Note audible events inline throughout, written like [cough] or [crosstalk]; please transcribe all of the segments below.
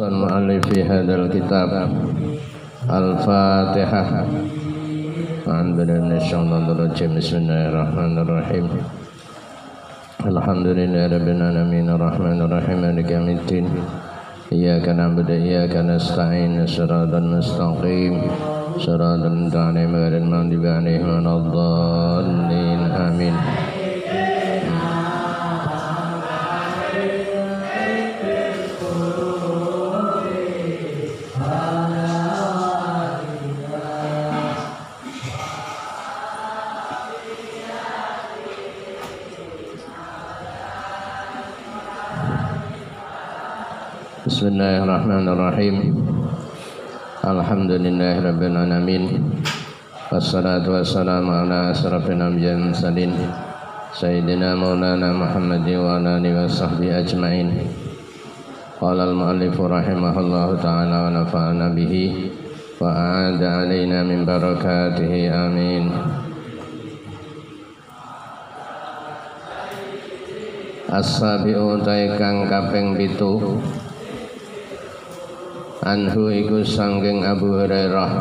المؤلف في هذا الكتاب. الفاتحة. عن بدن الشيطان الرجيم بسم الله الرحمن الرحيم. الحمد لله رب العالمين. الرحمن الرحيم. مالك يوم الدين. إياك نعبد إياك نستعين. صراط المستقيم. صراط الذين غير المغضوب عليهم ولا الضالين. آمين. Bismillahirrahmanirrahim. Alhamdulillahirrabbilalamin Wassalatu wassalamu ala asrafil anbiya'i mursalin. Sayyidina Maulana Muhammad wa ala alihi wa sahbihi ajmain. Qala al-muallif rahimahullahu ta'ala wa nafa'ana bihi wa a'ada alaina min barakatihi amin. As-sabi'u taikang kaping pitu anhu iku sangking Abu Hurairah.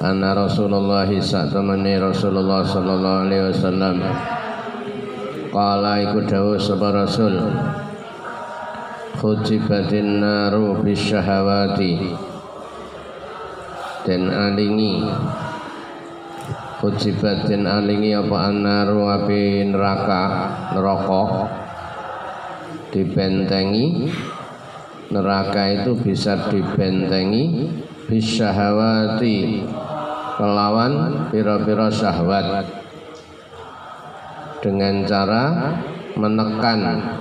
Anna Rasulullah satamani Rasulullah sallallahu alaihi wasallam. Qala iku dawuh sapa Rasul. Khujibatin naru bisyahawati dan alingi. Khujibatin alingi apa annaru api neraka neraka. Dibentengi neraka itu bisa dibentengi bisyahawati kelawan pira-pira syahwat. Dengan cara menekan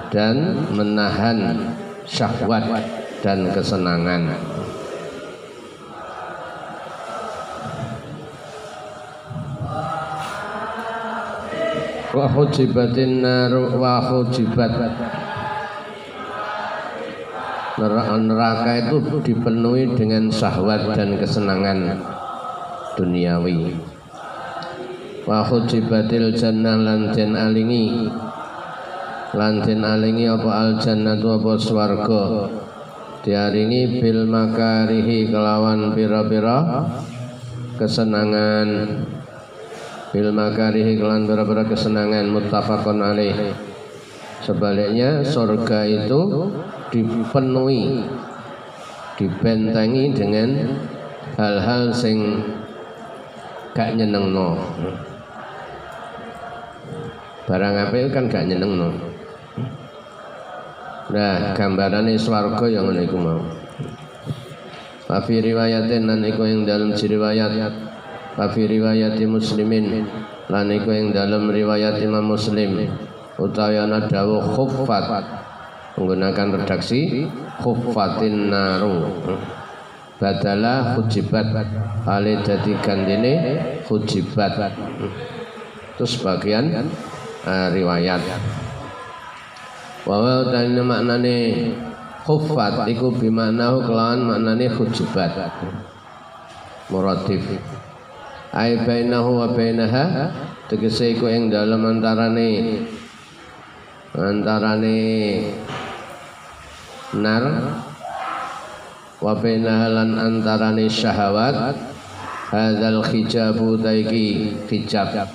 dan menahan syahwat dan kesenangan. Wa hujibatin naru wa neraka itu dipenuhi dengan syahwat dan kesenangan duniawi. Wa khujibatil jannah lan den alingi. Lan den alingi apa al jannatu apa swarga. Diaringi bil makarihi kelawan pira-pira kesenangan. Bil makarihi kelawan pira-pira kesenangan muttafaqun alaih. Sebaliknya surga itu dipenuhi dibentengi dengan hal-hal sing gak nyenengno. Barang apa itu kan gak nyenengno. Nah gambarannya swarga yang ngono iku mau. Wa fi riwayatin lan iku yang dalam riwayat Wa fi riwayati muslimin lan iku yang dalam riwayat Imam Muslim. Utawi ana dawuh khuffat menggunakan redaksi khuffatin naru badala hujibat ale dadi gandene hujibat terus bagian uh, riwayat. Wa tanya maknane khuffat iku bimanahu kelawan maknane hujibat muratif ai bainahu wa bainaha tegese iku ing dalem antarane antarane nar wa bainahalan antarane syahawat hadzal hijabu taiki hijab.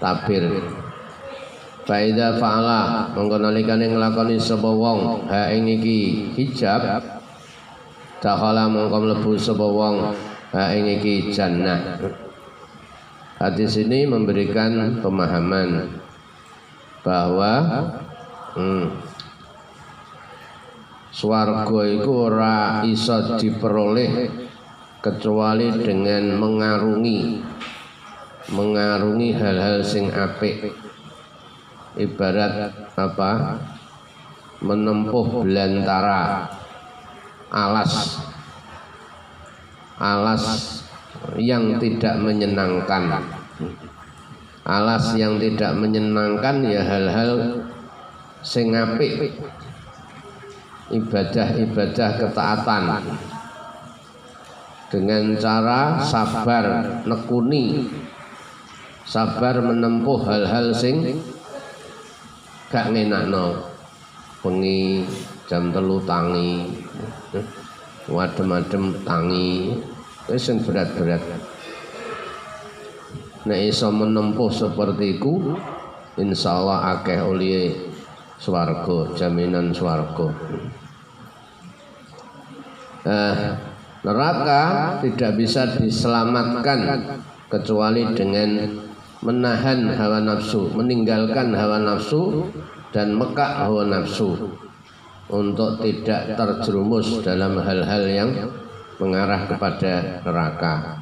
Tabir Faida fa'ala mongko nalikane nglakoni sapa wong ha ing iki hijab. Dakhala mongko mlebu sapa wong ha ing iki jannah. Hadis ini memberikan pemahaman bahwa hmm, swarga itu ora iso diperoleh kecuali dengan mengarungi mengarungi hal-hal sing apik. Ibarat apa? Menempuh belantara alas alas yang tidak menyenangkan. Alas yang tidak menyenangkan ya hal-hal sing apik ibadah-ibadah ketaatan. Dengan cara sabar nekuni sabar menempuh hal-hal sing gak ngenakno. Bengi jam telu tangi wadem-adem tangi wis berat-berat. Nek iso menempuh seperti iku insyaallah akeh oleh swarga jaminan swarga eh, neraka tidak bisa diselamatkan kecuali dengan menahan hawa nafsu, meninggalkan hawa nafsu dan mekak hawa nafsu untuk tidak terjerumus dalam hal-hal yang mengarah kepada neraka.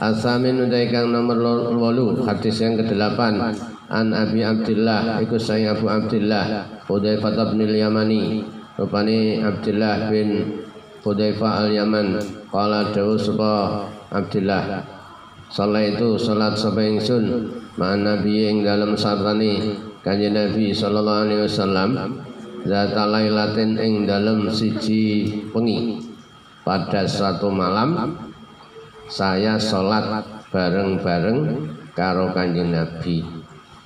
Asamin kang nomor walu hadis yang ke-8 an Abi Abdullah iku saya Abu Abdullah Hudzaifah bin Yamani rupani Abdullah bin Hudzaifah al-Yaman. Qala dawu sapa Abdullah Salat itu salat sapa ingsun? Ma'an nabi ing dalam sartani kanjeng Nabi sallallahu alaihi wasallam. Zata lailatin ing dalam siji wengi. Pada suatu malam saya sholat bareng-bareng karo kanjeng Nabi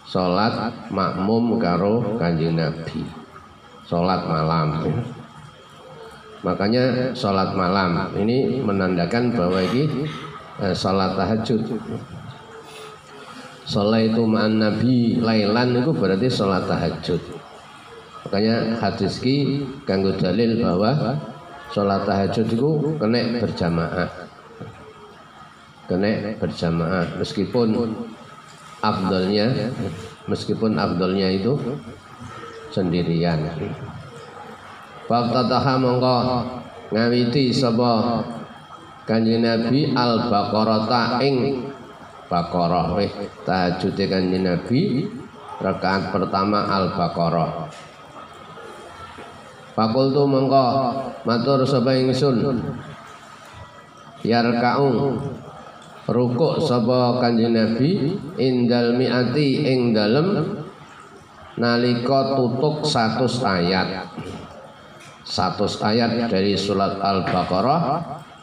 sholat makmum karo kanjeng Nabi. Sholat malam. Makanya sholat malam ini menandakan bahwa ini eh, sholat tahajud. Sholat itu ma'an Nabi lailan itu berarti sholat tahajud. Makanya hadis ki kanggo dalil bahwa sholat tahajud itu kena berjamaah. Kena berjamaah. Meskipun afdolnya meskipun afdolnya itu sendirian. Faktataha mongko ngawiti sapa Kanjeng Nabi Al-Baqarah ing Baqarah. Weh tahajud Kanjeng Nabi rakaat pertama Al-Baqarah. Fakultu mongko matur sapa ingsun? Yarka'u rukuk sapa kanjeng Nabi? Indal miati ing dalem nalika tutuk 100 ayat. 100 ayat dari surat Al-Baqarah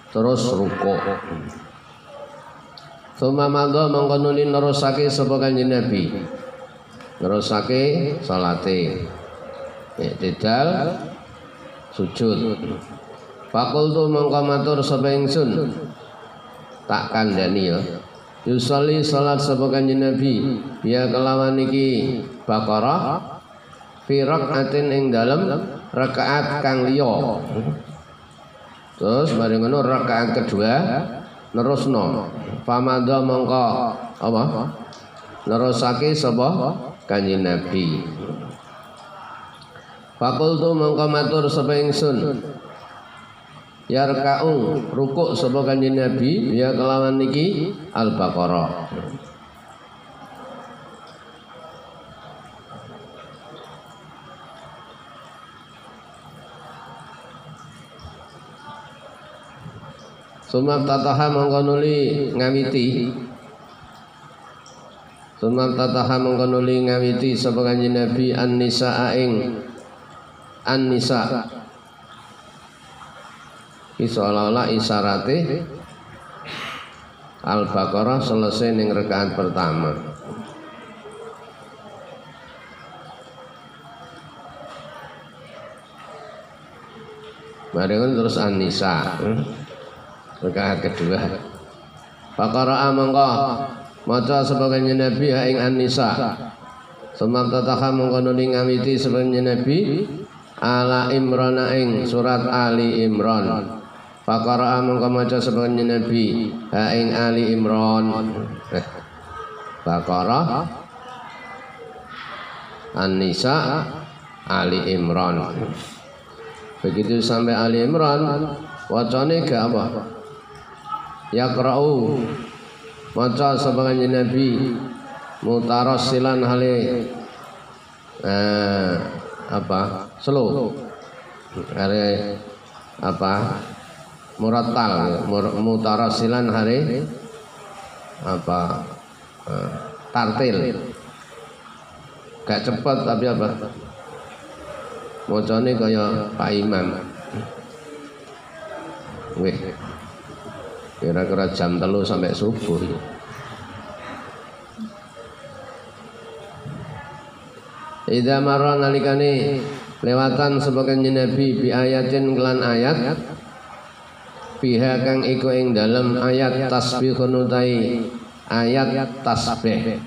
terus rukuk. Suma mangga mangga nuli nerusake sapa kanjeng Nabi? Nerusake salate. Iktidal sujud. Fakultu mangka matur sapa ingsun tak kandani ya Yusali salat sapa kanjeng Nabi. Ya kelawan iki Baqarah fi rakaatin ing dalem rakaat kang liya. Terus mari ngono rakaat kedua nerusno. Famada mongko apa? Nerusake sapa kanjeng Nabi. Fakultu mongko matur sapa ingsun yarka'u rukuk sapa kanjeng Nabi? Ya kelawan niki Al-Baqarah. Sumap tataha mongko nuli ngawiti. Sumap tataha mongko nuli ngawiti kanjeng Nabi an-nisa ing an-nisa seolah-olah isyarate Al-Baqarah selesai ning rekaat pertama. Mari terus An-Nisa. Rekaat kedua. Baqarah mongko maca sebagai Nabi ing An-Nisa. Semam tataha mongko nuli ngamiti sebagai Nabi ala Imran ing surat Ali Imran. Pakara mongko maca sebenarnya Nabi ha ing Ali Imran. Eh. Bakara An-Nisa Ali Imran. Begitu sampai Ali Imran, wacane gak apa? Yaqra'u maca sebenarnya Nabi mutarassilan hale eh, apa? Slow. Are apa? Murattal mutarasilan hari apa? Uh, tartil. Gak cepat tapi apa? Mocone kaya Pak Imam. Wih. Kira-kira jam telu sampai subuh Ida marah nalikani lewatan sebagai nabi bi ayatin kelan ayat biha kang iku ing dalam ayat tasbih utai ayat tasbih.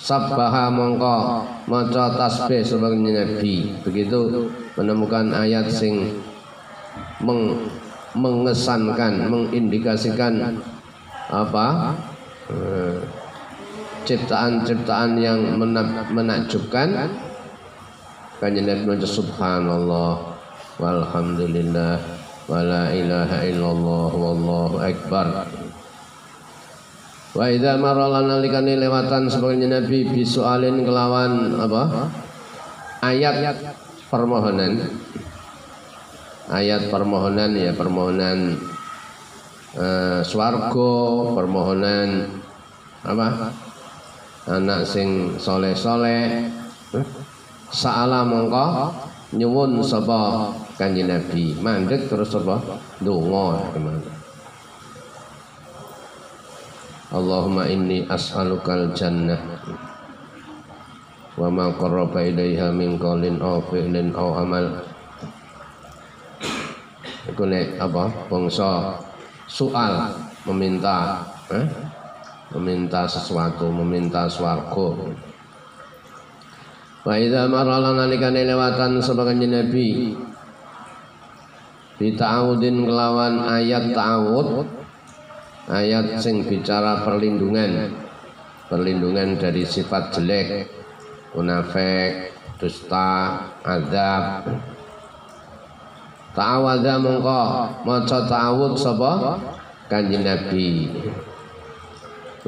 Sabbaha mongko maca tasbih sebagai nabi. Begitu menemukan ayat sing meng, mengesankan mengindikasikan apa? Eh, ciptaan-ciptaan yang menakjubkan. Kanjeng Nabi subhanallah walhamdulillah wala ilaha illallah wallahu akbar Wa idza marala nalikane lewatan sebagai Nabi bisualin kelawan apa? Ayat permohonan. Ayat permohonan ya permohonan uh, swarga, permohonan apa? Anak sing soleh-soleh Sa'ala mongko nyuwun sapa Kanjeng Nabi. Mandek terus apa? Donga? Allahumma inni as'alukal jannah wa ma qarraba ilaiha min qawlin aw fi'lin aw amal. Iku nek apa? Bangsa soal meminta eh? meminta sesuatu, meminta swarga. Wa idza marala nalikane lewatan sebagai nabi Bita'awudin kelawan ayat ta'awud Ayat sing bicara perlindungan. Perlindungan dari sifat jelek Munafik Dusta Azab. Ta'awadha mengko Maca ta'awud sapa? Kanjeng Nabi.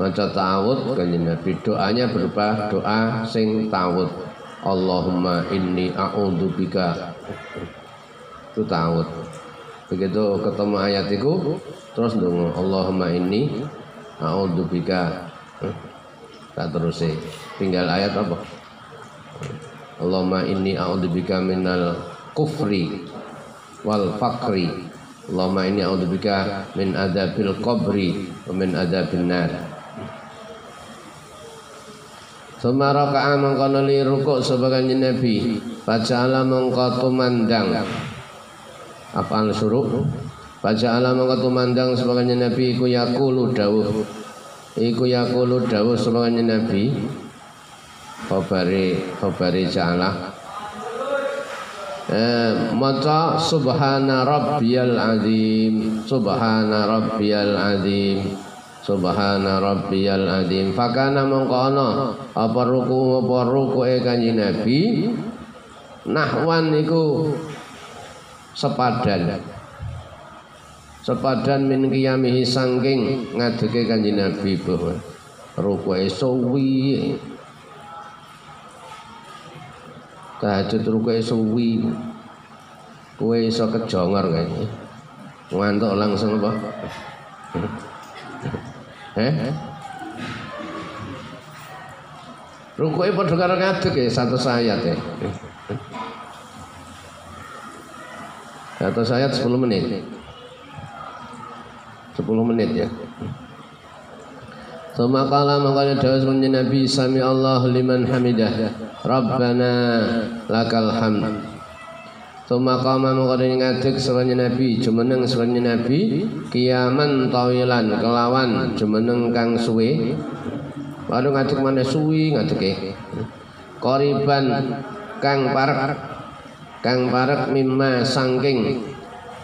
Maca ta'awud Kanjeng Nabi. Doanya berupa doa sing ta'awud. Allahumma inni a'udzubika. Itu tahu begitu ketemu ayat itu terus dong Allahumma inni a'udzubika tak terus sih tinggal ayat apa? Allahumma inni a'udzubika minal kufri wal fakri Allahumma inni a'udzubika min adabil qabri wa min adabil nar. Suma raka'a mengkono li rukuk sebagai Nabi Faja'ala mengko tumandang Apaan suruh? Faja'ala mengko tumandang sebagai Nabi Iku yakulu dawuh. Iku yakulu dawuh sebagai Nabi. Khobari Khobari ja'ala. Eh, Maca subhana rabbiyal azim. Subhana rabbiyal azim. Subhana rabbiyal azim. Fakana mongko apa ruku apa rukuke kanjeng Nabi? Nahwan iku sepadan. Sepadan min qiyamihi sangking ngadeke kanjeng Nabi bahwa rukuke suwi. Tahajud rukuke suwi. Kowe iso kejongor kayaknya. Ngantuk langsung apa? Eh? Rukuke padha karo ngadeg ya satu ayat ya. Satu ayat 10 menit. 10 menit ya. Suma qala maqala dawus Nabi sami Allah liman hamidah. Rabbana lakal hamd. Tuma qama mengkodani ngadeg sebenarnya Nabi Jumeneng sebenarnya Nabi Kiaman tawilan kelawan Jumeneng kang suwe Waduh ngadeg mana suwi ngadeg Koriban kang parek Kang parek mimma sangking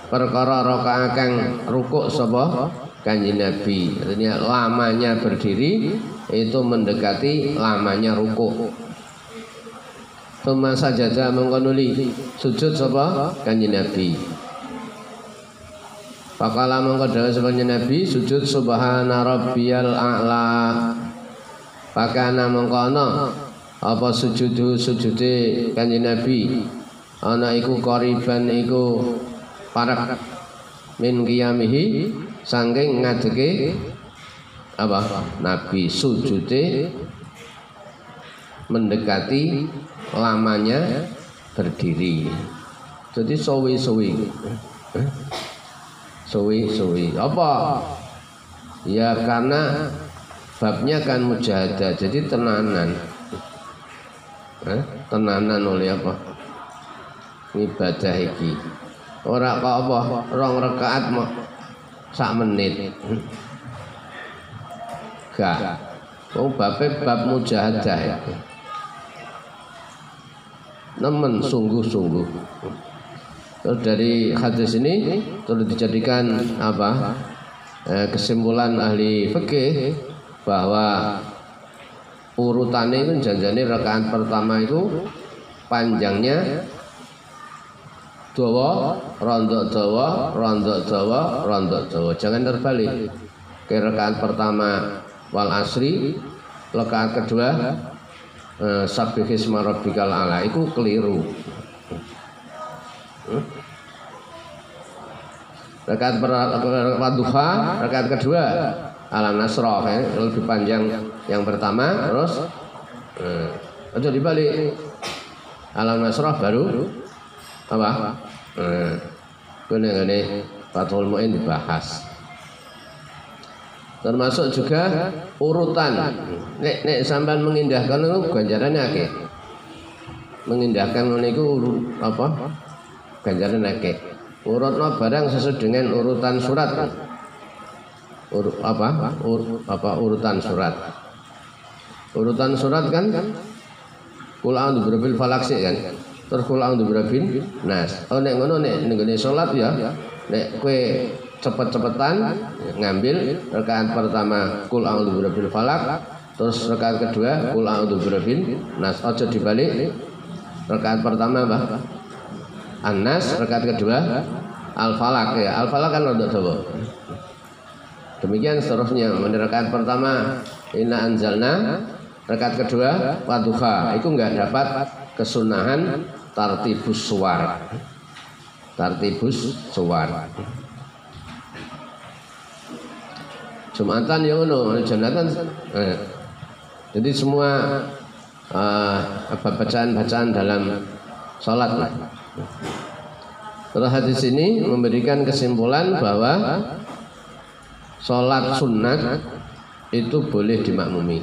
Perkara roka kang rukuk sapa kanji Nabi Artinya lamanya berdiri Itu mendekati lamanya rukuk Tuma sajadah mengkonuli sujud sapa kanjeng Nabi. Pakala mongko dawuh sapa Nabi sujud subhana rabbiyal a'la. Pakana mongko ana apa sujudu sujude kanjeng Nabi. Ana iku qariban iku parak min qiyamihi saking ngadeke apa Nabi sujude mendekati lamanya berdiri. Jadi sowi-sowi. Sowi-sowi. Apa? Ya karena babnya kan mujahadah. Jadi tenanan. Eh, tenanan oleh apa? Ibadah iki. Ora kok apa rong rakaat sak menit. Gak. Oh bape bab mujahadah ya. Nemen sungguh-sungguh. Terus dari hadis ini terus dijadikan apa? Eh, kesimpulan ahli fikih bahwa urutannya itu janjane rakaat pertama itu panjangnya dawa, rondo dawa, rondo dawa, rondo dawa. Jangan terbalik. Ke pertama wal asri, rakaat kedua eh, sabbihisma rabbikal ala itu keliru. Hmm? Rakaat pertama rakaat kedua alam nasroh ya, lebih panjang yang pertama terus eh, aja dibalik alam nasroh baru apa eh, ini ini Fathul Mu'in dibahas. Termasuk juga urutan. Nek nek sampai mengindahkan itu ganjarannya akeh. Mengindahkan itu apa? Ganjaran akeh. Urutno barang sesuai dengan urutan surat. Ur, apa? Ur, apa? Urutan surat. Urutan surat kan? Kul a'udzu birabbil falak kan terus kul a'udzu birabbin nas. Oh nek ngono nek ning salat ya. Nek kowe cepet-cepetan ngambil rakaat pertama kul a'udzu birabbil falak terus rakaat kedua kul a'udzu birabbin nas. Aja dibalik rakaat pertama apa Anas rakaat kedua Al Falak ya Al Falak kan rodok dawa. Demikian seterusnya. Rakaat pertama Inna anzalna. Rakaat kedua Waduha Itu enggak dapat kesunahan Tartibus suar Tartibus suar Jumatan yang ono Jumatan eh. Jadi semua uh, bacaan-bacaan dalam sholat Terus hadis ini memberikan kesimpulan bahwa Sholat sunat itu boleh dimakmumi.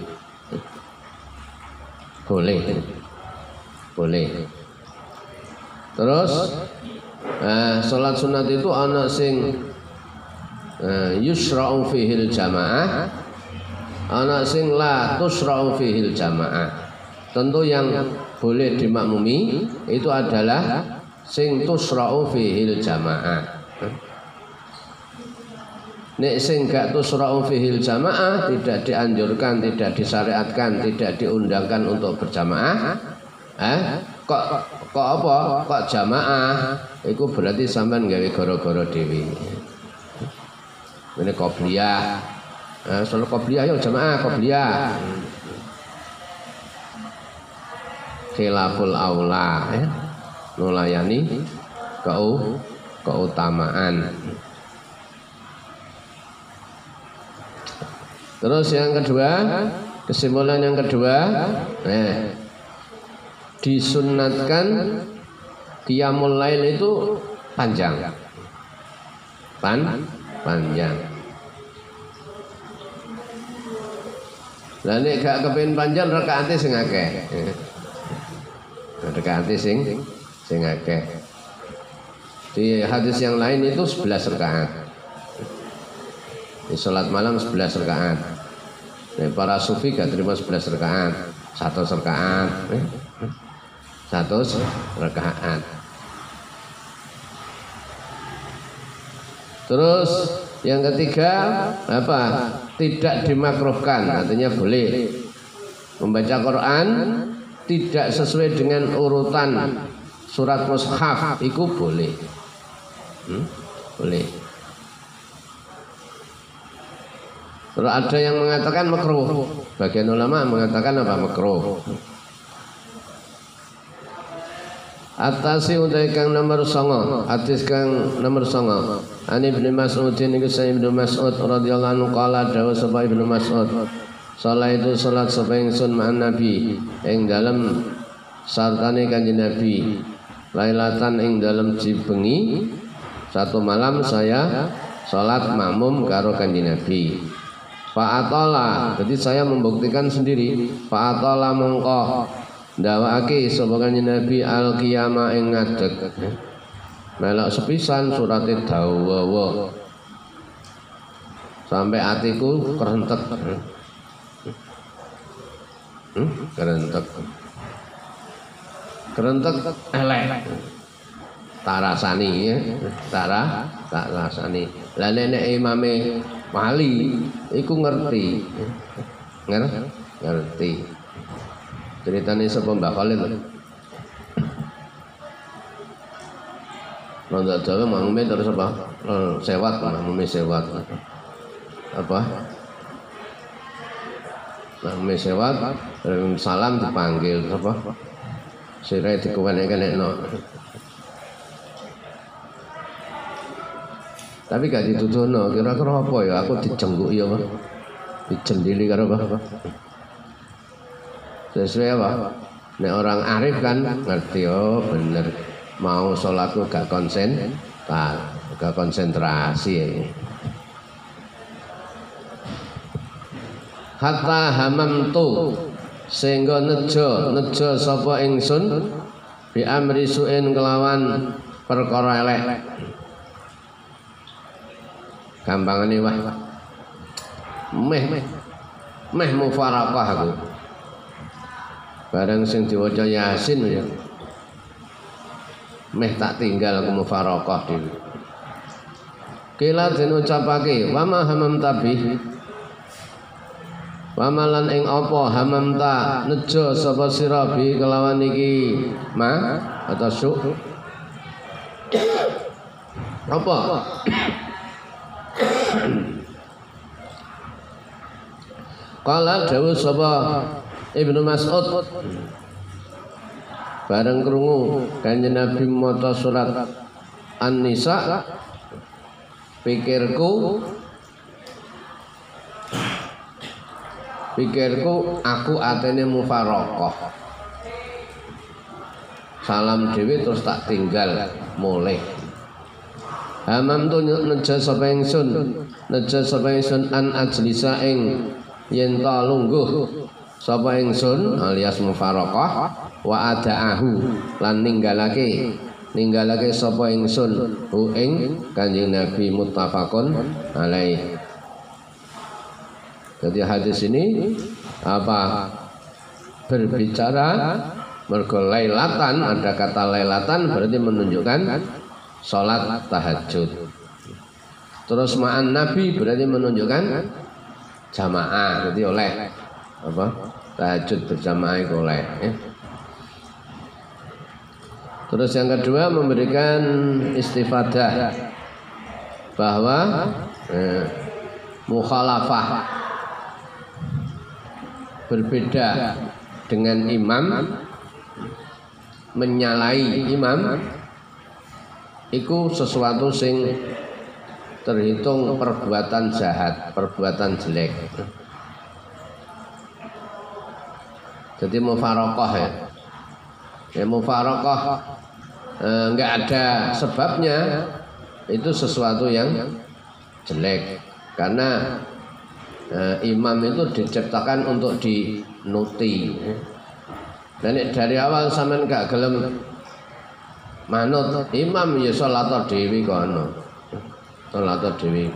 Boleh. Boleh. Terus eh, sholat sunat itu anak sing eh, yusra'u fihil jamaah anak sing la tusra'u fihil jamaah. Tentu yang boleh dimakmumi itu adalah sing tusra'u fihil jamaah. Nek sing gak tusra'u fihil jamaah tidak dianjurkan, tidak disyariatkan, tidak diundangkan untuk berjamaah. Eh, kok kok apa? Kok jamaah? Iku berarti sampean gawe goro-goro dewi. Ini qobliyah. Eh, soal qobliyah yo jamaah qobliyah. Khilaful aula ya. Nulayani kau keutamaan. Terus yang kedua, kesimpulan yang kedua, eh, disunatkan qiyamul lail itu panjang. Pan panjang. Lah nek gak kepengin panjang rakaate sing akeh. Rakaate sing sing akeh. Di hadis yang lain itu 11 rakaat. Di salat malam 11 rakaat. Nah, para sufi gak terima 11 rakaat, satu rakaat, eh? Satu rakaat. Terus yang ketiga apa? Tidak dimakruhkan, artinya boleh membaca Quran tidak sesuai dengan urutan surat mushaf itu boleh. Hmm? Boleh. Terus ada yang mengatakan makruh. Bagian ulama mengatakan apa makruh. Atasi untuk kang nomor songo. Atis kang nomor songo. Ani ibn Mas'ud ini kisah ibn Mas'ud radhiyallahu anhu kala dawa sapa ibn Mas'ud? Salat itu salat sapa ingsun ma'an Nabi? Ing dalam sartane kanjeng Nabi. Lailatan ing dalam cibengi. Satu malam saya salat makmum karo kanjeng Nabi. Fa'atola Jadi saya membuktikan sendiri. Fa'atola mongko ndawake sapa kanjeng Nabi al qiyamah ing ngadeg. Melok sepisan surate dawa sampai atiku kerentek. Hmm? kerentek. Kerentek elek. Tak rasani ya. Tara tak rasani. Lah nenek imame wali iku ngerti. Ngerti? Ngerti ceritanya sapa Mbak Khalid Ronda Jawa makmume terus apa? Sewat, makmume sewat. Apa? Makmume sewat, salam dipanggil apa? Sirai dikewenek-kenekno. Tapi gak dituduhno, kira-kira apa ya? Aku dijengguk ya apa? Dijendili karo apa? Sesuai apa? Nek orang arif kan ngerti oh bener. Mau sholatku gak konsen, gak konsentrasi. Hatta hamam tu sehingga nejo nejo sapa ingsun bi amri suin kelawan perkara elek. Gampangane wah meh meh. Mufaraqah aku bareng sing diwaca yasin ya. Meh tak tinggal aku mufaraqah dhewe. Kila den ucapake wa ma hamam tabi Wamalan ing apa hamamta nejo sapa sira bi kelawan iki? Ma? Atau su? Apa? Kala dawuh sapa Ibnu Mas'ud. Bareng krungu kanjeng Nabi maca surat An-Nisa. Pikirku pikirku aku atene mufarokoh. Salam dewi terus tak tinggal mulai Hamam tu neja sapa ingsun neja sapa ingsun an ajlisa ing yen ta lungguh sapa ingsun? Alias mufarokoh. Wa adaahu. Lan ninggalake. Ninggalake sapa ingsun? Hu ing kanjeng Nabi muttafaqun alaih. Jadi hadis ini apa? Berbicara mergo lailatan. Ada kata lailatan berarti menunjukkan sholat tahajud. Terus ma'an Nabi berarti menunjukkan jamaah, jadi oleh. Apa? Tahajud berjamaah itu oleh. Ya. Terus yang kedua memberikan istifadah bahwa eh, mukhalafah berbeda dengan imam menyalai imam itu sesuatu sing terhitung perbuatan jahat, perbuatan jelek. Jadi mufarokoh ya, ya mufarokoh eh, nggak eh, ada sebabnya itu sesuatu yang jelek. Karena eh, imam itu diciptakan untuk dinuti. Dan dari awal sampean gak gelem manut imam ya salat dewi kono salat dewi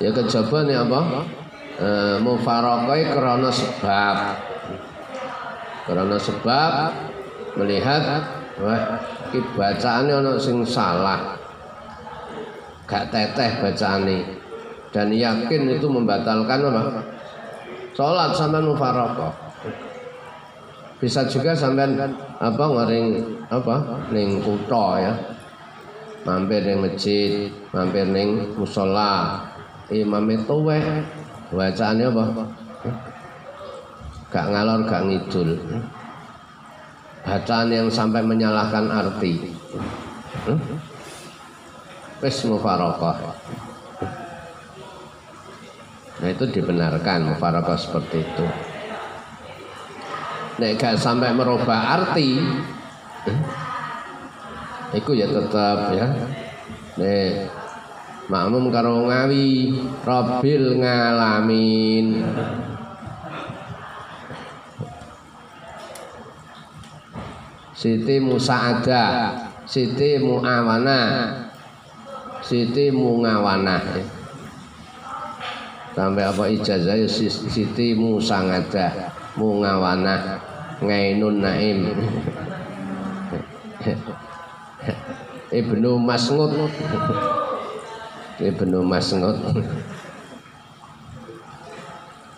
ya kejaba apa e, mufarokai karena sebab karena sebab melihat wah ki bacaane sing salah gak teteh bacaane dan yakin itu membatalkan apa? Sholat sampai mufarokoh. Bisa juga sampai apa ngaring apa ning kutho ya. Mampir ning masjid, mampir ning musola. Imam itu weh bacaannya apa? Gak ngalor gak ngidul. Bacaan yang sampai menyalahkan arti. Wis mufarokoh. Nah itu dibenarkan mufarakah seperti itu. Nek gak sampai merubah arti, itu ya tetap ya. Nek makmum karo ngawi, robil ngalamin. Siti Musa'ada Siti Mu'awana Siti Mungawana sampai apa ijazah Siti Musangada Mungawana Ngainun Naim. Ibnu Mas'ud Ibnu Mas'ud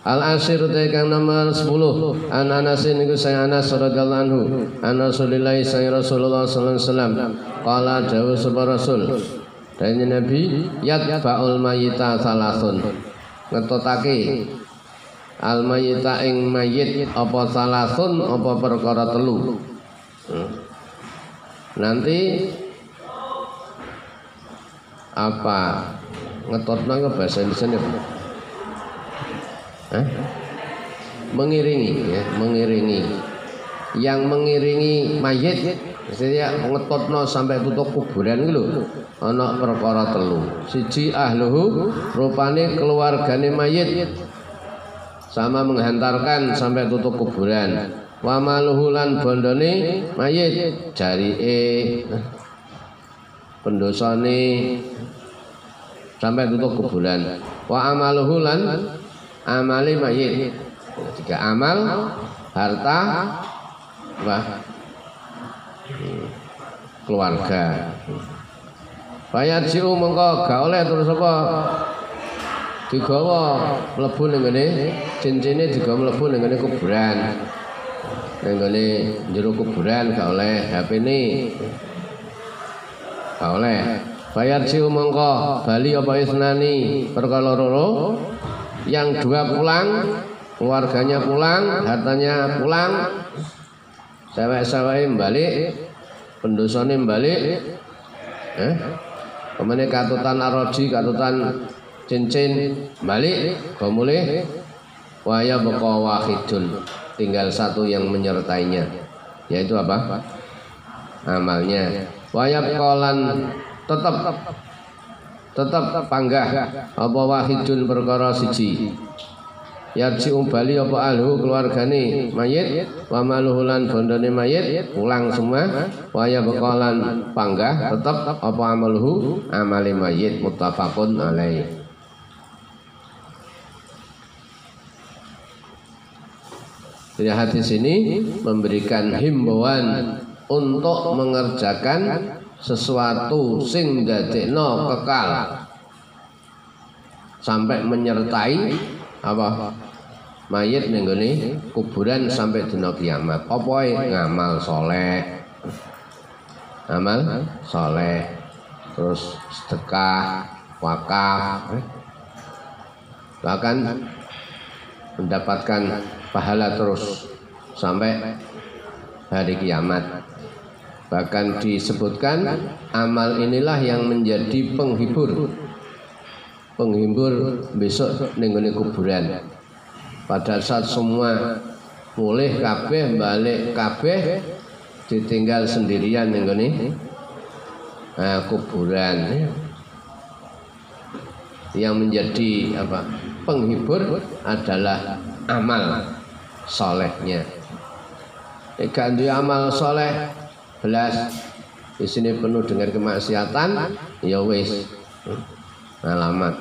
Al Asir kang nomor 10 An Anas niku saya Anas radhiyallahu anhu. An Rasulillah saya Rasulullah sallallahu alaihi wasallam. Qala dawu sapa Rasul? Dan Nabi yat baul mayita salasun. Ngetotake al mayita ing mayit apa salasun apa perkara telu? Hmm. nanti apa? Ngetotno bahasa Indonesia eh? mengiringi ya mengiringi. Yang mengiringi mayit saya ngetotno sampai tutup kuburan gitu ana perkara telu. Siji ahluhu rupane keluargane mayit. Sama menghantarkan sampai tutup kuburan. Wa maluhu lan bondone mayit. E pendosane sampai tutup kuburan. Wa amaluhu lan amali mayit tiga amal harta wah keluarga. Bayat siu mengko gak oleh terus apa? Digawa mlebu ning ngene cincine digawa mlebu ning ngene kuburan. Ning ngene jero kuburan gak oleh HP ini gak oleh. Bayat siu mengko bali apa isnani perkara yang dua pulang keluarganya pulang hartanya pulang. Sewek-sewek balik pendosane balik. Eh? Ke mana katutan aroji, katutan cincin balik, pemulih waya beko wahidun tinggal satu yang menyertainya. Yaitu apa? Amalnya waya kolan tetap tetap panggah apa wahidun perkara siji. Yarji bali apa alhu keluargane mayit wa maluhu lan bondone mayit pulang semua. Wa ya bekalan panggah tetap apa amaluhu amale mayit muttafaqun alaih. Jadi hadis ini memberikan himbauan untuk mengerjakan sesuatu sing dadekno kekal sampai menyertai apa mayit ning kuburan sampai dina kiamat. Apa ngamal soleh. Amal soleh. Terus sedekah, wakaf. Bahkan mendapatkan pahala terus sampai hari kiamat. Bahkan disebutkan amal inilah yang menjadi penghibur. Penghibur besok ning kuburan. Pada saat semua mulih kabeh balik kabeh ditinggal sendirian ning nah, kuburan. Yang menjadi apa? Penghibur adalah amal solehnya. Ikan amal soleh belas di sini penuh dengan kemaksiatan. Ya wis. Alamat.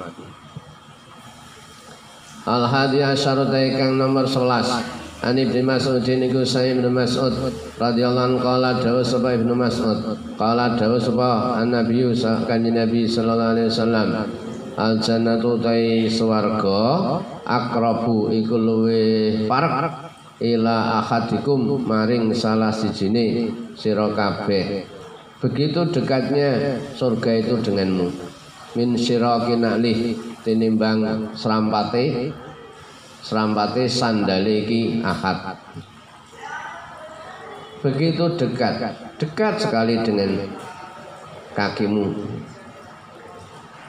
Al hadi asyara kang nomor 11 Ani Ibnu Mas'ud niku saya Ibnu Mas'ud. Radhiyallahu anhu qala dawu sapa Ibnu Mas'ud? Qala dawu sapa Nabi kanjeng Nabi sallallahu alaihi wasallam. Al jannatu tai swarga akrabu iku luwe parek ila ahadikum maring salah sijine sira kabeh. Begitu dekatnya surga itu denganmu. Min syiraki na'lih tinimbang serampate serampate sandale iki ahad begitu dekat dekat sekali dengan kakimu.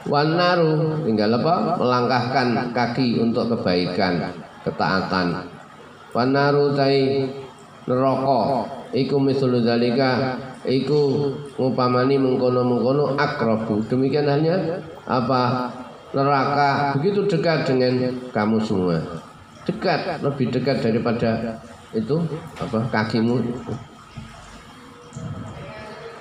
Wanaru tinggal apa? Melangkahkan kaki untuk kebaikan ketaatan. Wanaru tai neraka iku mislu zalika iku ngupamani mengkono-mengkono akrabu. Demikian halnya apa? Neraka. Begitu dekat dengan kamu semua. Dekat lebih dekat daripada itu apa? Kakimu.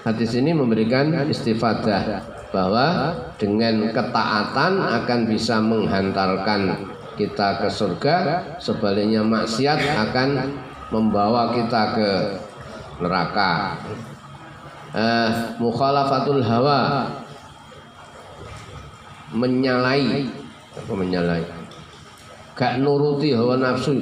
Hadis ini memberikan istifadah bahwa dengan ketaatan akan bisa menghantarkan kita ke surga sebaliknya maksiat akan membawa kita ke neraka. Eh, mukhalafatul hawa. Menyalai. Apa menyalai? Gak nuruti hawa nafsu.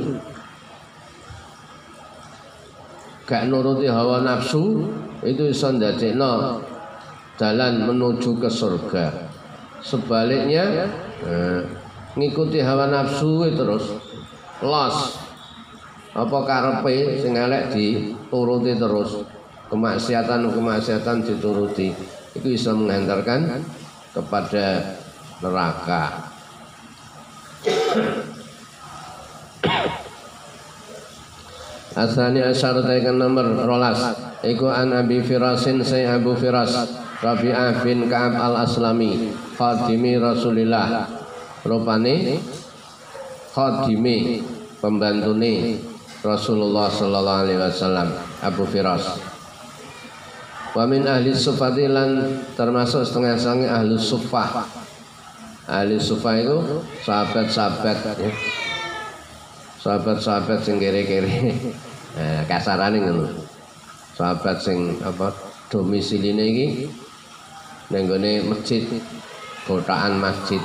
Gak nuruti hawa nafsu itu iso ndadekno jalan menuju ke surga. Sebaliknya eh, ngikuti hawa nafsu terus. Los apa karepe sing elek dituruti terus? Kemaksiatan kemaksiatan dituruti. Itu bisa mengantarkan kepada neraka. Asani asyar taikan nomor rolas. Iku an Abi Firasin saya Abu Firas Rabi'ah bin Ka'ab al-Aslami Khadimi Rasulillah. Rupani Khadimi Pembantuni Rasulullah Sallallahu Alaihi Wasallam Abu Firas. Wa min ahli sufatilan termasuk setengah sangi ahli sufah Ahli sufah itu sahabat-sahabat ya. Sahabat-sahabat sing kere-kere. [laughs] Eh, kasarane sahabat sing apa domisili iki ning masjid kotaan masjid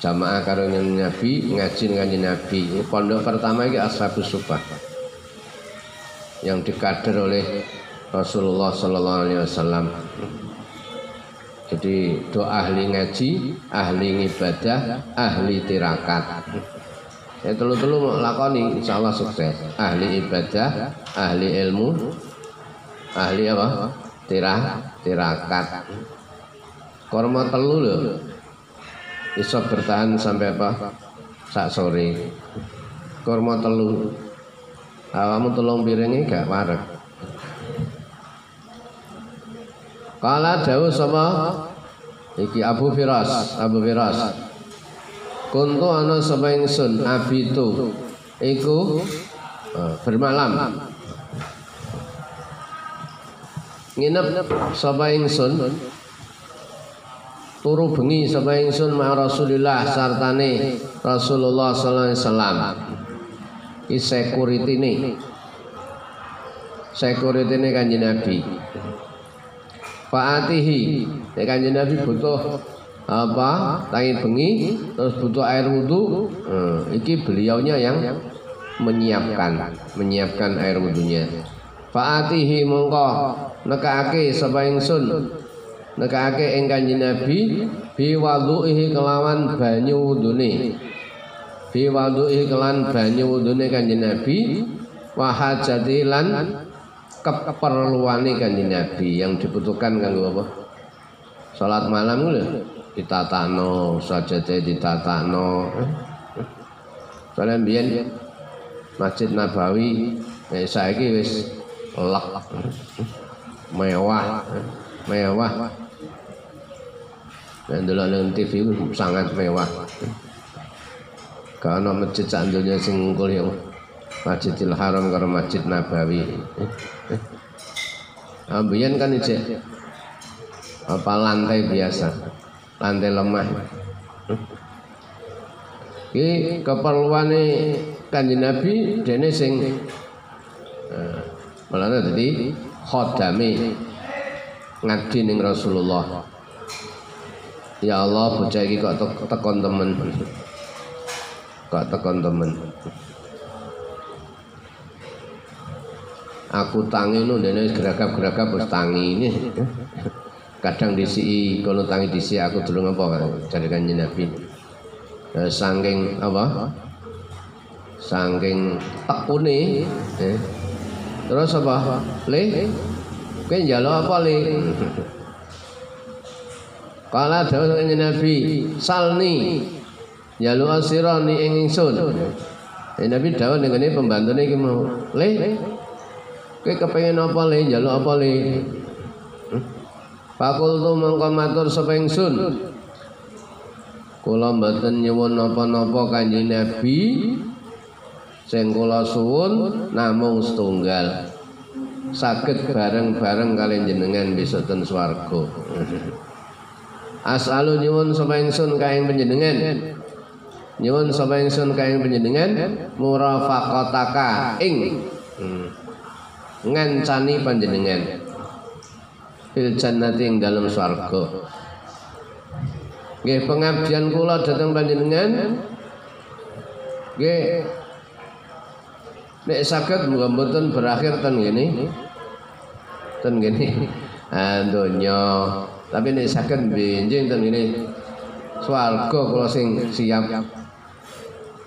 jamaah karo Nabi ngaji dengan Nabi pondok pertama iki Ashabus Sufah yang dikader oleh Rasulullah Sallallahu Alaihi Wasallam jadi doa ahli ngaji, ahli ibadah, ahli tirakat. Ya telu-telu lakoni insyaallah sukses. Ahli ibadah, ahli ilmu, ahli apa? Tirah, tirakat. Korma telu lho. Iso bertahan sampai apa? Sak sore. Korma telu. Awamu tolong piringi gak warek. Kala jauh sama iki Abu Firas, Abu Firas. Kuntu ana sapa ingsun abitu iku uh, bermalam. Nginep sapa ingsun turu bengi sapa ingsun ma Rasulillah sartane Rasulullah sallallahu alaihi wasallam. Iki security ne. Security ne kanjeng Nabi. Faatihi, kanjeng Nabi butuh apa tangi bengi terus butuh air wudhu hmm, iki beliaunya yang menyiapkan menyiapkan air wudhunya Fa'atihi mongko nekake sapa ingsun nekake ing kanjeng Nabi bi wadhuhi kelawan banyu wudune. Bi wadhuhi kelan banyu wudune kanjeng Nabi wa hajati lan keperluane kanjeng Nabi yang dibutuhkan kanggo apa? Salat malam lho. Ditatakno sajate ditatakno Soalnya biyen Masjid Nabawi eh, saiki wis lek mewah mewah dan dulu TV sangat mewah. Karena masjid sak donya sing ngungkul yang Masjidil Haram karo Masjid Nabawi. Ambian kan ijek? Apa lantai biasa? Lantai lemah. Iki keperluane kanjeng Nabi dene sing uh, malah dadi khodame ngadi ning Rasulullah Ya Allah bocah iki kok tekon temen. Kok tekon temen. Aku tangi nu dene geragap-geragap wis tangi ini. Kadang disi kalau tangi disi aku dulu ngapa jadikan Nabi. Eh, sangking apa? Sangking tekune eh. terus apa? Le? Kowe njaluk apa le Kala dawuh kanjeng Nabi, salni njaluk asira ni ing ingsun. Nabi dawuh ning kene pembantune iki mau, "Le, kowe kepengin apa le? Njaluk apa le?" Fakultu mongko matur sapa ingsun. Kula mboten nyuwun napa-napa Kanjeng Nabi. Sing kula suwun namung setunggal. sakit bareng-bareng kalian jenengan besok ten swarga [laughs] As'alu nyuwun sapa ingsun ka ing panjenengan. Nyuwun sapa ingsun ka ing panjenengan murafaqataka ing hmm, ngancani panjenengan. Fil jannati ing dalam swarga. Nggih pengabdian kula dhateng panjenengan. Nggih. Nek saged muga berakhir ten ngene. Ten ngene. Ah donya tapi nek saged benjing ten ngene swarga kula sing siap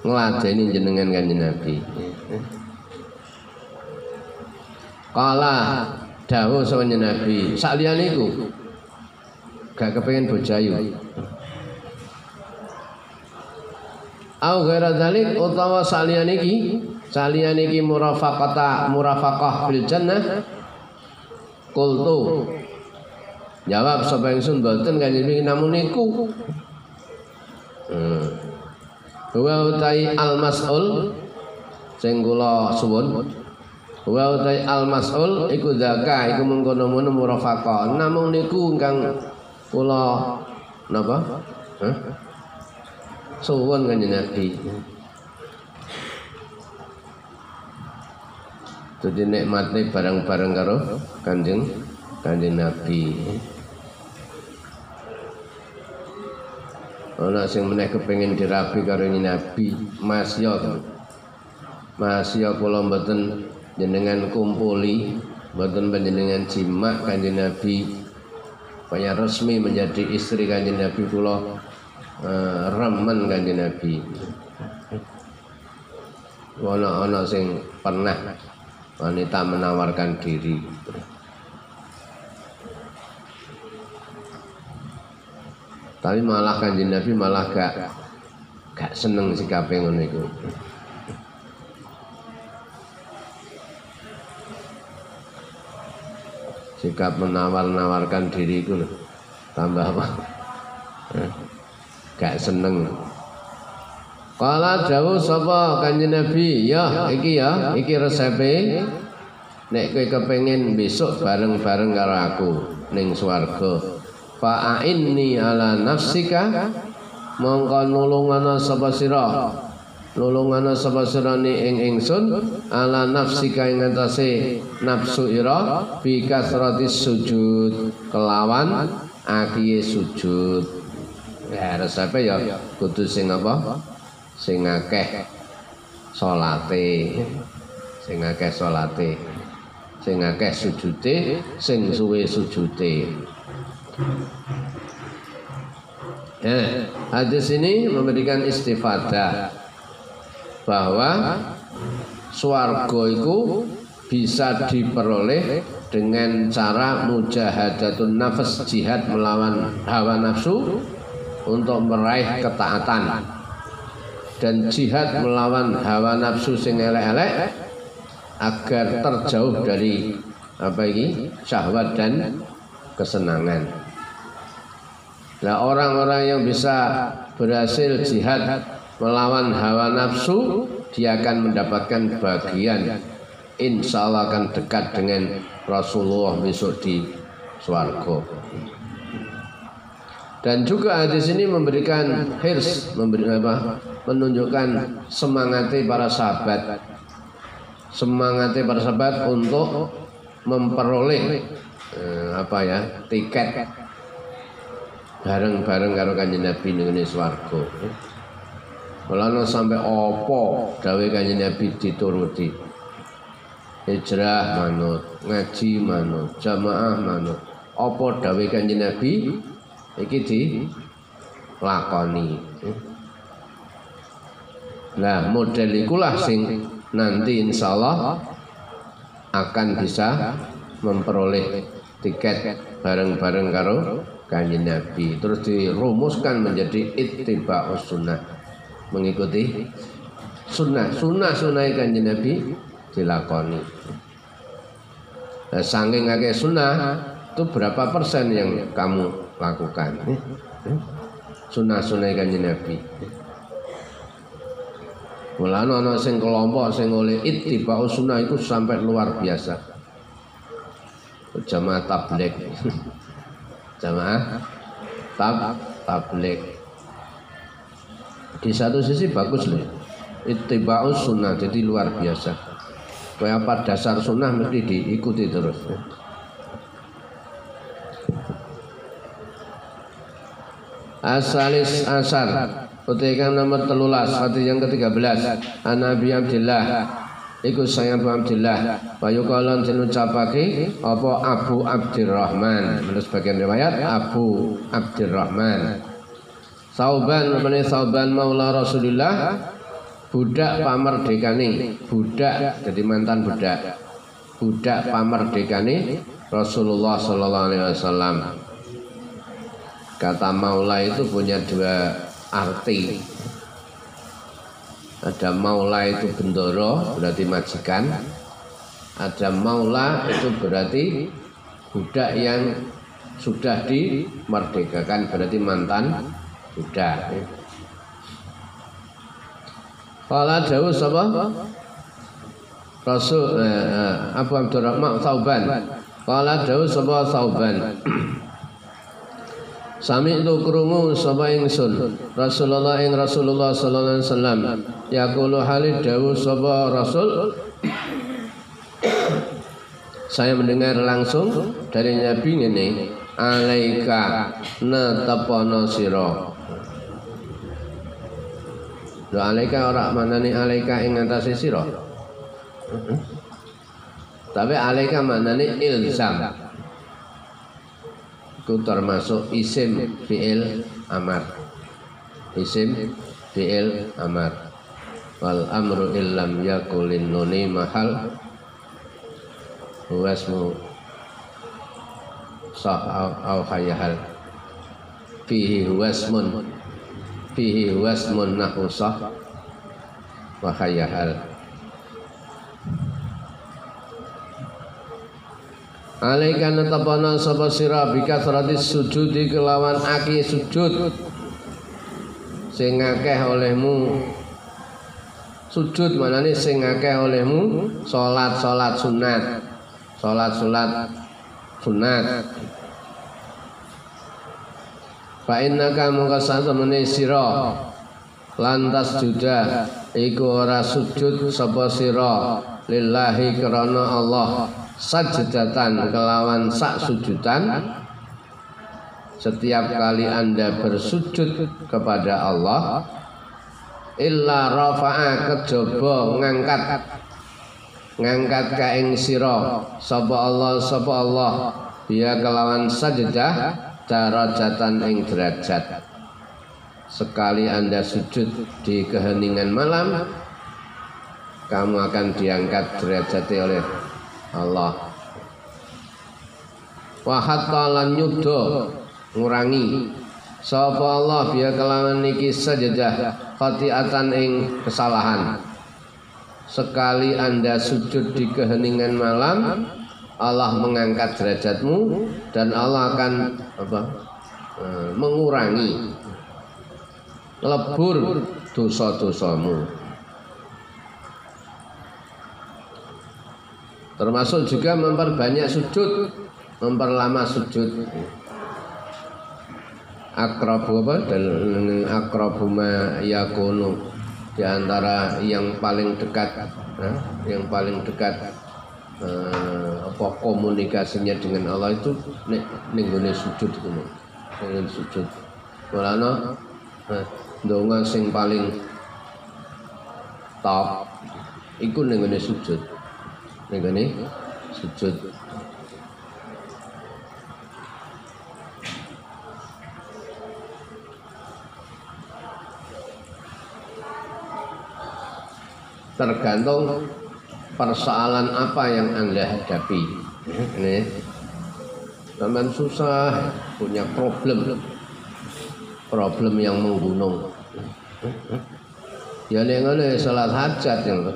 ngladeni jenengan kanjeng Nabi Kala dawuh sapa Nabi saliyane iku gak kepengin bojayu Au ghaira dzalik utawa salian iki, salian iki murafaqata murafaqah fil jannah. Qultu. Jawab sapa ingsun boten kanjeng iki namun niku. Hmm. Wa utai al mas'ul sing suwun. Wa utai al mas'ul iku zaka iku mengkono-mono murafaqah. Namun niku ingkang kula napa? Hah? suwun kanjeng Nabi. Jadi nikmatnya barang-barang karo kanjeng kanjeng Nabi. Ana sing meneh kepengin dirabi karo Nabi, Mas yo. Mas yo kula mboten jenengan kumpuli, mboten panjenengan jimak kanjeng Nabi. Supaya resmi menjadi istri kanjeng Nabi kula uh, remen kanjeng Nabi. Ana-ana sing pernah wanita menawarkan diri. Tapi malah kanjeng Nabi malah gak gak seneng sikape ngono iku. Sikap menawar-nawarkan diri itu tambah apa? gak seneng Kala dawuh sapa Kanjeng Nabi, ya iki ya, iki resepe nek kowe kepengin besok bareng-bareng karo aku ning swarga. Fa'inni ala nafsika mongko nulungana sapa sira. Nulungana sapa sira ing ingsun ala nafsika ing atase nafsu ira bi kasratis sujud kelawan akiye sujud. Ya resepe ya kudu sing apa? Sing akeh salate. Sing akeh salate. Sing akeh sujute, sing suwe sujute. Ya, hadis ini memberikan istifadah bahwa swarga itu bisa diperoleh dengan cara mujahadatun nafas jihad melawan hawa nafsu untuk meraih ketaatan dan jihad melawan hawa nafsu sing elek-elek agar terjauh dari apa ini syahwat dan kesenangan. Nah orang-orang yang bisa berhasil jihad melawan hawa nafsu dia akan mendapatkan bagian insya Allah akan dekat dengan Rasulullah besok di swargo. Dan juga hadis ini memberikan hirs, memberi apa? Menunjukkan semangatnya para sahabat. Semangatnya para sahabat untuk memperoleh eh, apa ya? tiket bareng-bareng karo kanjeng Nabi ning swarga. Mulane sampai opo dawe kanjeng Nabi dituruti. Hijrah manut, ngaji manut, jamaah manut. Apa dawe kanjeng Nabi iki di lakoni Nah model ikulah sing nanti insya Allah akan bisa memperoleh tiket bareng-bareng karo kanjeng Nabi terus dirumuskan menjadi ittiba sunnah mengikuti sunnah sunnah sunnah kanjeng Nabi dilakoni nah, sangking akeh sunnah itu berapa persen yang kamu lakukan. Sunnah-sunnah kanjeng Nabi. Mulane ana sing kelompok sing oleh ittiba sunnah itu sampai luar biasa. jamaah tablik [laughs] jamaah tab tablik. Di satu sisi bagus loh itiba'us sunnah jadi luar biasa. Kayak apa dasar sunnah mesti diikuti terus. Asalis asar Utikan nomor telulas Hadis yang ke-13 An Nabi Abdillah Iku saya Abu Abdillah Bayu kolon dinucapake Apa Abu Abdurrahman Menurut sebagian riwayat Abu Abdurrahman Sauban Menurut Sauban Maula Rasulullah Budak pamerdekane. Budak jadi mantan budak. Budak pamerdekane Rasulullah Sallallahu Alaihi Wasallam. Kata maula itu punya dua arti. Ada maula itu bendoro berarti majikan. Ada maula itu berarti budak yang sudah dimerdekakan berarti mantan budak. Kala jauh sapa? Rasul eh, eh, Abu Abdurrahman Sauban. Kala jauh sapa Sauban. Sami itu krungu sapa ingsun? Rasulullah ing Rasulullah sallallahu alaihi wasallam. Yaqulu halid dawu sapa Rasul? Saya mendengar langsung dari Nabi ini alaika natapono sira. Lho alaika ora manane alaika ing atase sira? Tapi alaika manane ilzam itu termasuk isim fi'il amar. Isim fi'il amar. Wal amru illam yakulin nuni mahal. Wasmu sah au khayahal fihi wasmun fihi wasmun nahu sah wa khayahal Alaika netapana sapa sira bika sujud di kelawan aki sujud. Sing akeh olehmu. Sujud manane sing akeh olehmu salat salat sunat. Salat salat sunat. Fa innaka mungka satemene sira lantas juda iku ora sujud sapa sira. Lillahi krana Allah sajadatan kelawan sak sujudan. Setiap kali anda bersujud kepada Allah illa rafa'a kejaba ngangkat. Ngangkat ka ing sira. Sapa Allah sapa Allah. Dia kelawan sajadah darajatan ing derajat. Sekali anda sujud di keheningan malam kamu akan diangkat derajatnya oleh Allah. Wa hatta lan nyuda ngurangi. Sapa Allah biya kelawan niki sajadah khati'atan ing kesalahan. Sekali anda sujud di keheningan malam Allah mengangkat derajatmu dan Allah akan apa eh, mengurangi lebur dosa-dosamu termasuk juga memperbanyak sujud memperlama sujud. Akrabu apa? Dan akrabu ma yakunu. Di antara yang paling dekat ya, yang paling dekat eh, apa komunikasinya dengan Allah itu nek ning sujud itu ning sujud. Mulana donga sing paling top iku ning sujud nih sujud. Tergantung persoalan apa yang anda hadapi. Ini. Teman susah punya problem. Problem yang menggunung. Ya ini salat hajat yang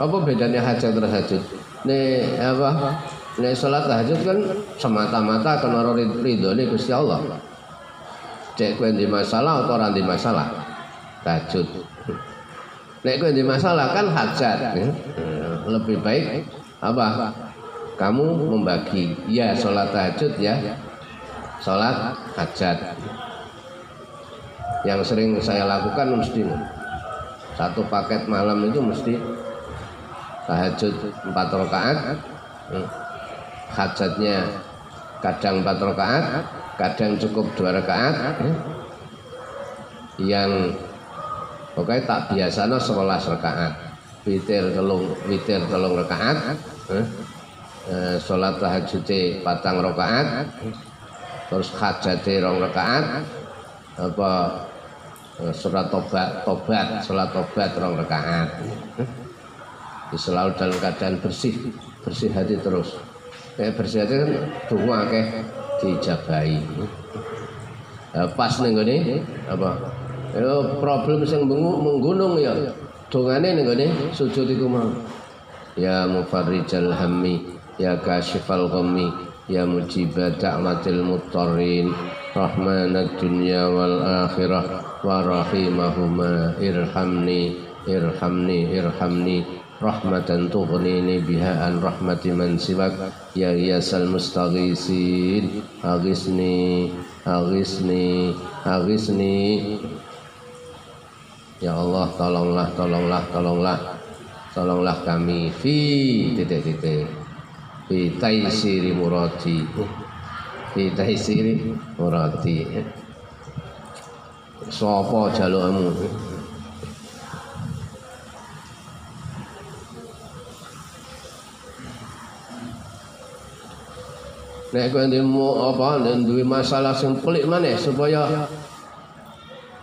apa bedanya hajat terhajud? Nih apa? Nih sholat tahajud kan semata-mata karena ridho nih Gusti Allah. Cek kuen di masalah atau orang di masalah? Tahajud. Nek kuen di masalah kan hajat. Ya. Lebih baik apa? Kamu membagi, ya sholat tahajud ya, sholat hajat. Yang sering saya lakukan mesti satu paket malam itu mesti tahajud empat rakaat, hmm. hajatnya kadang empat rakaat, kadang cukup dua rakaat. Hmm. Yang pokoknya tak biasa no sekolah rakaat, witir telung witir telung rakaat, hmm. eh, sholat tahajud patang rakaat, terus hajat rong rakaat, apa Eh, surat tobat tobat sholat tobat rong rakaat selalu dalam keadaan bersih bersih hati terus. Kayak bersih hati kan dungu akeh dijabai nah, pas nih gini apa? Yo, problem yang menggunung ya dongane nih gini sujud itu mau. Ya mufarrijal hammi ya kasyifal ghammi ya mujibat da'watil mutarrin rahmanad dunya wal akhirah wa rahimahuma irhamni irhamni irhamni rahmatan tughnini biha an rahmati man siwak ya yasal mustaghisin aghisni aghisni aghisni. Ya Allah tolonglah tolonglah tolonglah. Tolonglah kami fi titik-titik fi taisiri murati. Fi taisiri murati. Sapa jalukmu Nek kowe ndemo apa duwe masalah sing pelik maneh supaya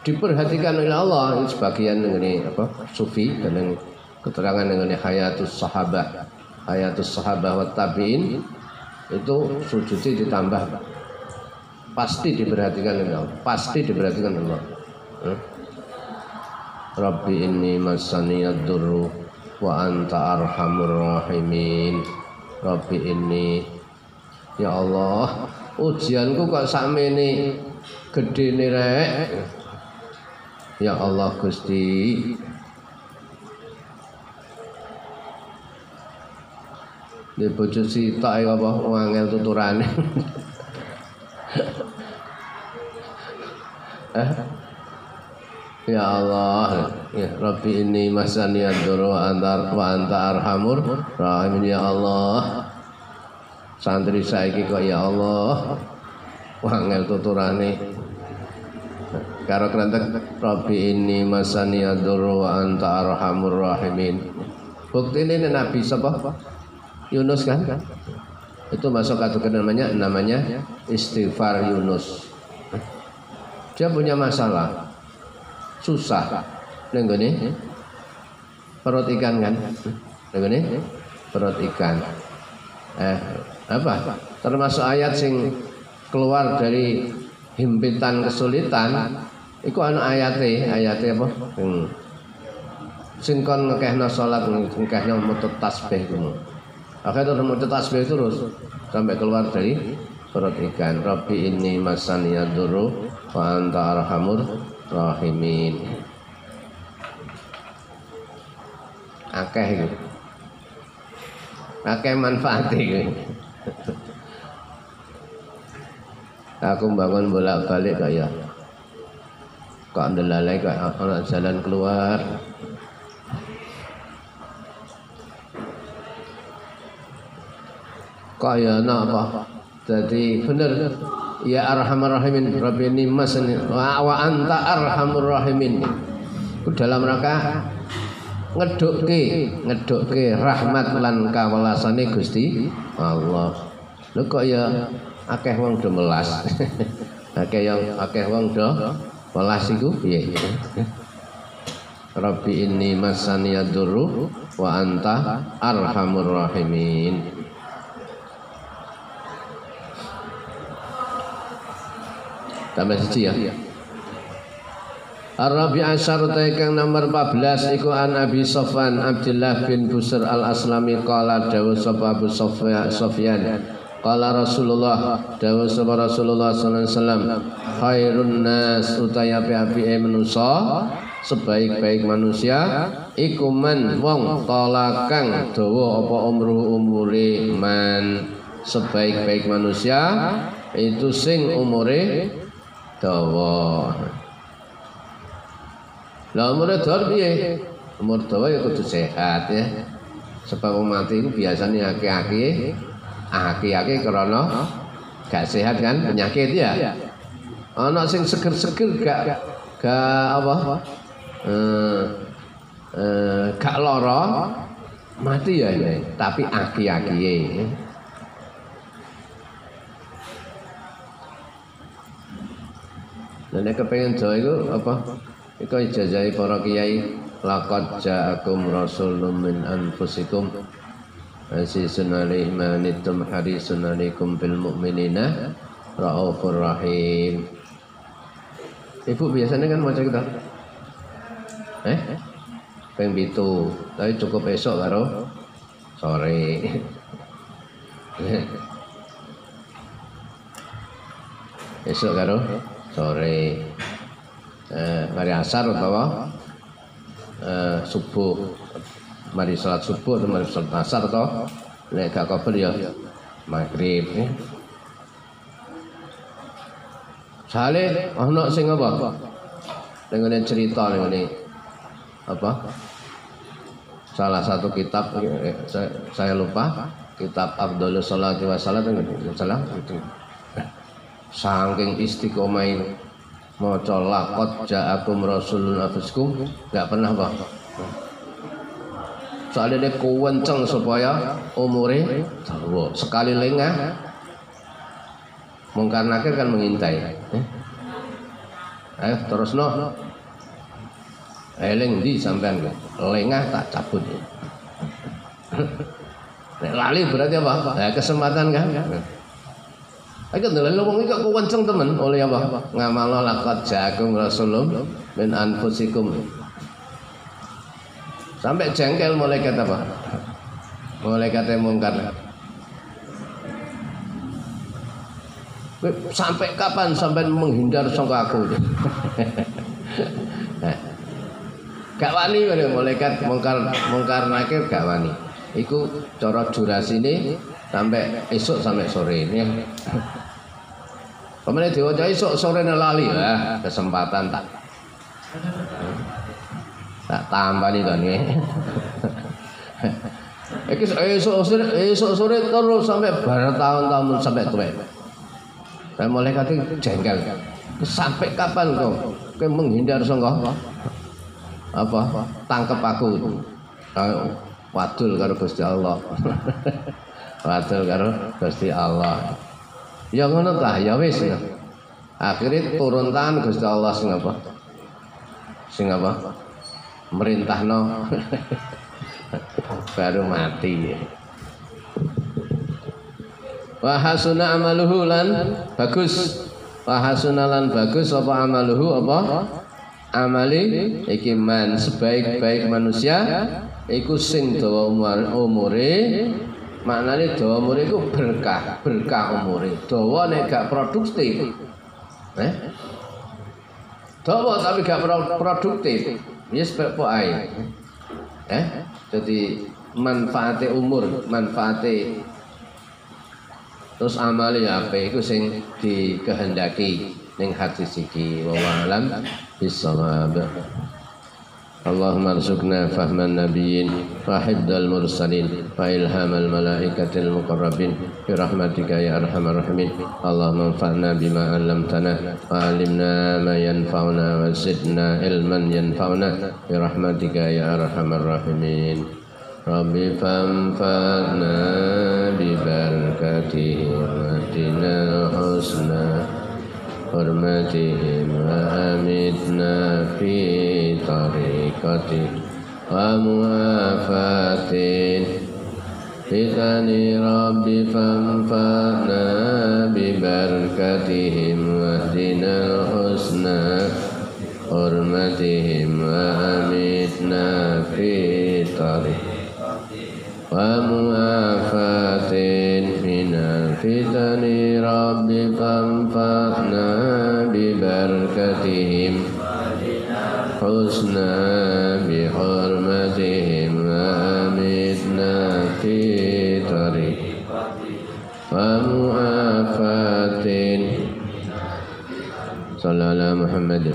diperhatikan oleh Allah ini sebagian mengenai apa sufi dan keterangan mengenai hayatus sahabat hayatus sahabat wa tabiin itu sujudnya ditambah pasti diperhatikan oleh Allah pasti diperhatikan oleh Allah. Hmm? Rabbi inni masani ad-durru wa anta arhamur rahimin. Rabbi inni ya Allah ujianku kok sakmene gede rek ya Allah Gusti Di bojo sitok ya apa wangel tuturane. eh? Ya Allah, ya Rabbi ini masani antar wa anta arhamur rahim ya Allah. Santri saiki kok ya Allah. Wangel tuturane. Karo krentek Rabbi ini masani ad-duru wa anta arhamur rahimin. Bukti ini Nabi sapa? Yunus kan? Itu masuk kategori namanya namanya istighfar Yunus. Dia punya masalah, susah, nenggone perut ikan kan, nenggone perut ikan. Eh apa? Termasuk ayat sing keluar dari himpitan kesulitan. Iku anu ayate, ayate apa? Hmm. Sing kon ngekehno salat ngekehno mutut tasbih kuwi. Akhirnya mau tasbih terus sampai keluar dari perut ikan. Rabbi ini masaniya duru wa anta arhamur rahimin. Akeh itu. Akeh manfaat itu. Aku bangun bolak-balik kayak kok ndelalai kayak anak jalan keluar. Kaya apa? Jadi bener. Ya arhamar rahimin rabbi ini masani. Wa, wa anta arhamur rahimin. Dalam rangka ngedukke ngedukke rahmat lan kawelasane Gusti Allah. Lho kok ya akeh wong do melas? [laughs] Akeh yang akeh wong do melas iku? Piye? Rabbi inni masani yadurru wa anta arhamur rahimin. Tambah siji ya Ar-Rabi Asyar kang nomor 14 iku an Abi Sofan Abdullah bin Busr Al-Aslami qala dawu sapa Abu Sofyan. Qala Rasulullah dawu sapa Rasulullah sallallahu alaihi wasallam khairun nas utaya api-api manusa sebaik-baik manusia iku man wong tolakang dawa apa umruh umure man. Sebaik-baik manusia itu sing umure dawa lah umure dawa piye? Umur dawa ya kudu sehat ya. Sebab mati itu biasanya aki-aki aki-aki karena gak sehat kan? Penyakit ya? Anak sing seger-seger gak gak. apa? Eh, eh, gak loro mati ya ini tapi aki-aki Dan kepengen jauh itu apa? Iku ijazahi para kiai laqad ja'akum rasulun min anfusikum. Azizun alaih manitum harisun alaikum bil mu'minina Ra'ufur rahim. Ibu biasanya kan macam kita Eh? Peng bitu Tapi cukup esok karo Sore. [laughs] Esok karo Sore eh, Mari asar atau eh, Subuh. Mari salat subuh atau mari salat asar toh? Nek gak kabel ya. Maghrib ya. Sale ana sing apa? Dengan cerita dengan apa? Salah satu kitab eh, saya, saya lupa. Kitab Abdul Salati wa Salat salah itu. Saking istiqomain maca laqad ja'akum rasulun afiskum enggak pernah Pak soalnya dia kewenceng supaya umure dawa sekali lengah mungkar nakir kan mengintai eh? terus no eling di sampean lengah tak cabut Nek lali berarti apa? Ya, kesempatan kan? Ayo ndelok wong iki kok kewenceng temen oleh apa? Ngamal laqad ja'akum rasulun min anfusikum. Sampai jengkel malaikat apa? Malaikat yang mungkar. Sampai kapan sampai menghindar sangka aku? [laughs] gak wani malaikat mungkar mungkar nakir gak wani. Iku cara durasi ini sampai esok sampai sore ini. Kemudian diwajah esok sore lali lah kesempatan tak tak tambah nih. Iki [laughs] esok sore esok sore terus sampai bertahun-tahun sampai tua. Saya mulai kata jengkel. Sampai kapan kau? Kau menghindar songkok? Apa? Tangkep aku. Wadul karo Gusti Allah. [laughs] Wadul karo Gusti Allah. Ya ngono tah ya wis ya. Akhirnya turun tangan Gusti Allah sing apa? Sing apa? merintah no [laughs] baru mati wahasuna amaluhu lan bagus wahasuna lan bagus apa amaluhu apa amali iki man sebaik-baik manusia iku sing dawa umure maknane dawa umure iku berkah berkah umure dawa nek gak produktif eh dawa tapi gak produktif Ya sebab air. Eh? Jadi manfaatnya umur, manfaatnya terus amali apa itu sing dikehendaki ning hati siki wa alam. اللهم ارزقنا فهم النبيين وحفظ المرسلين وإلهام الملائكة المقربين برحمتك يا أرحم الراحمين. اللهم انفعنا بما علمتنا وعلمنا ما ينفعنا وزدنا علما ينفعنا برحمتك يا أرحم الراحمين. ربي فانفعنا ببركته وأتنا الحسنى حرمتهم وأمتنا في طريقته وموافاة بإذن ربي فانفعنا ببركتهم واهدنا الحسنى حرمتهم وأمتنا في طريق ومعافاة من الفتن رب فانفعنا الحسنى بحرمتهم وأمتنا في طريق ومؤافاة صلى على محمد.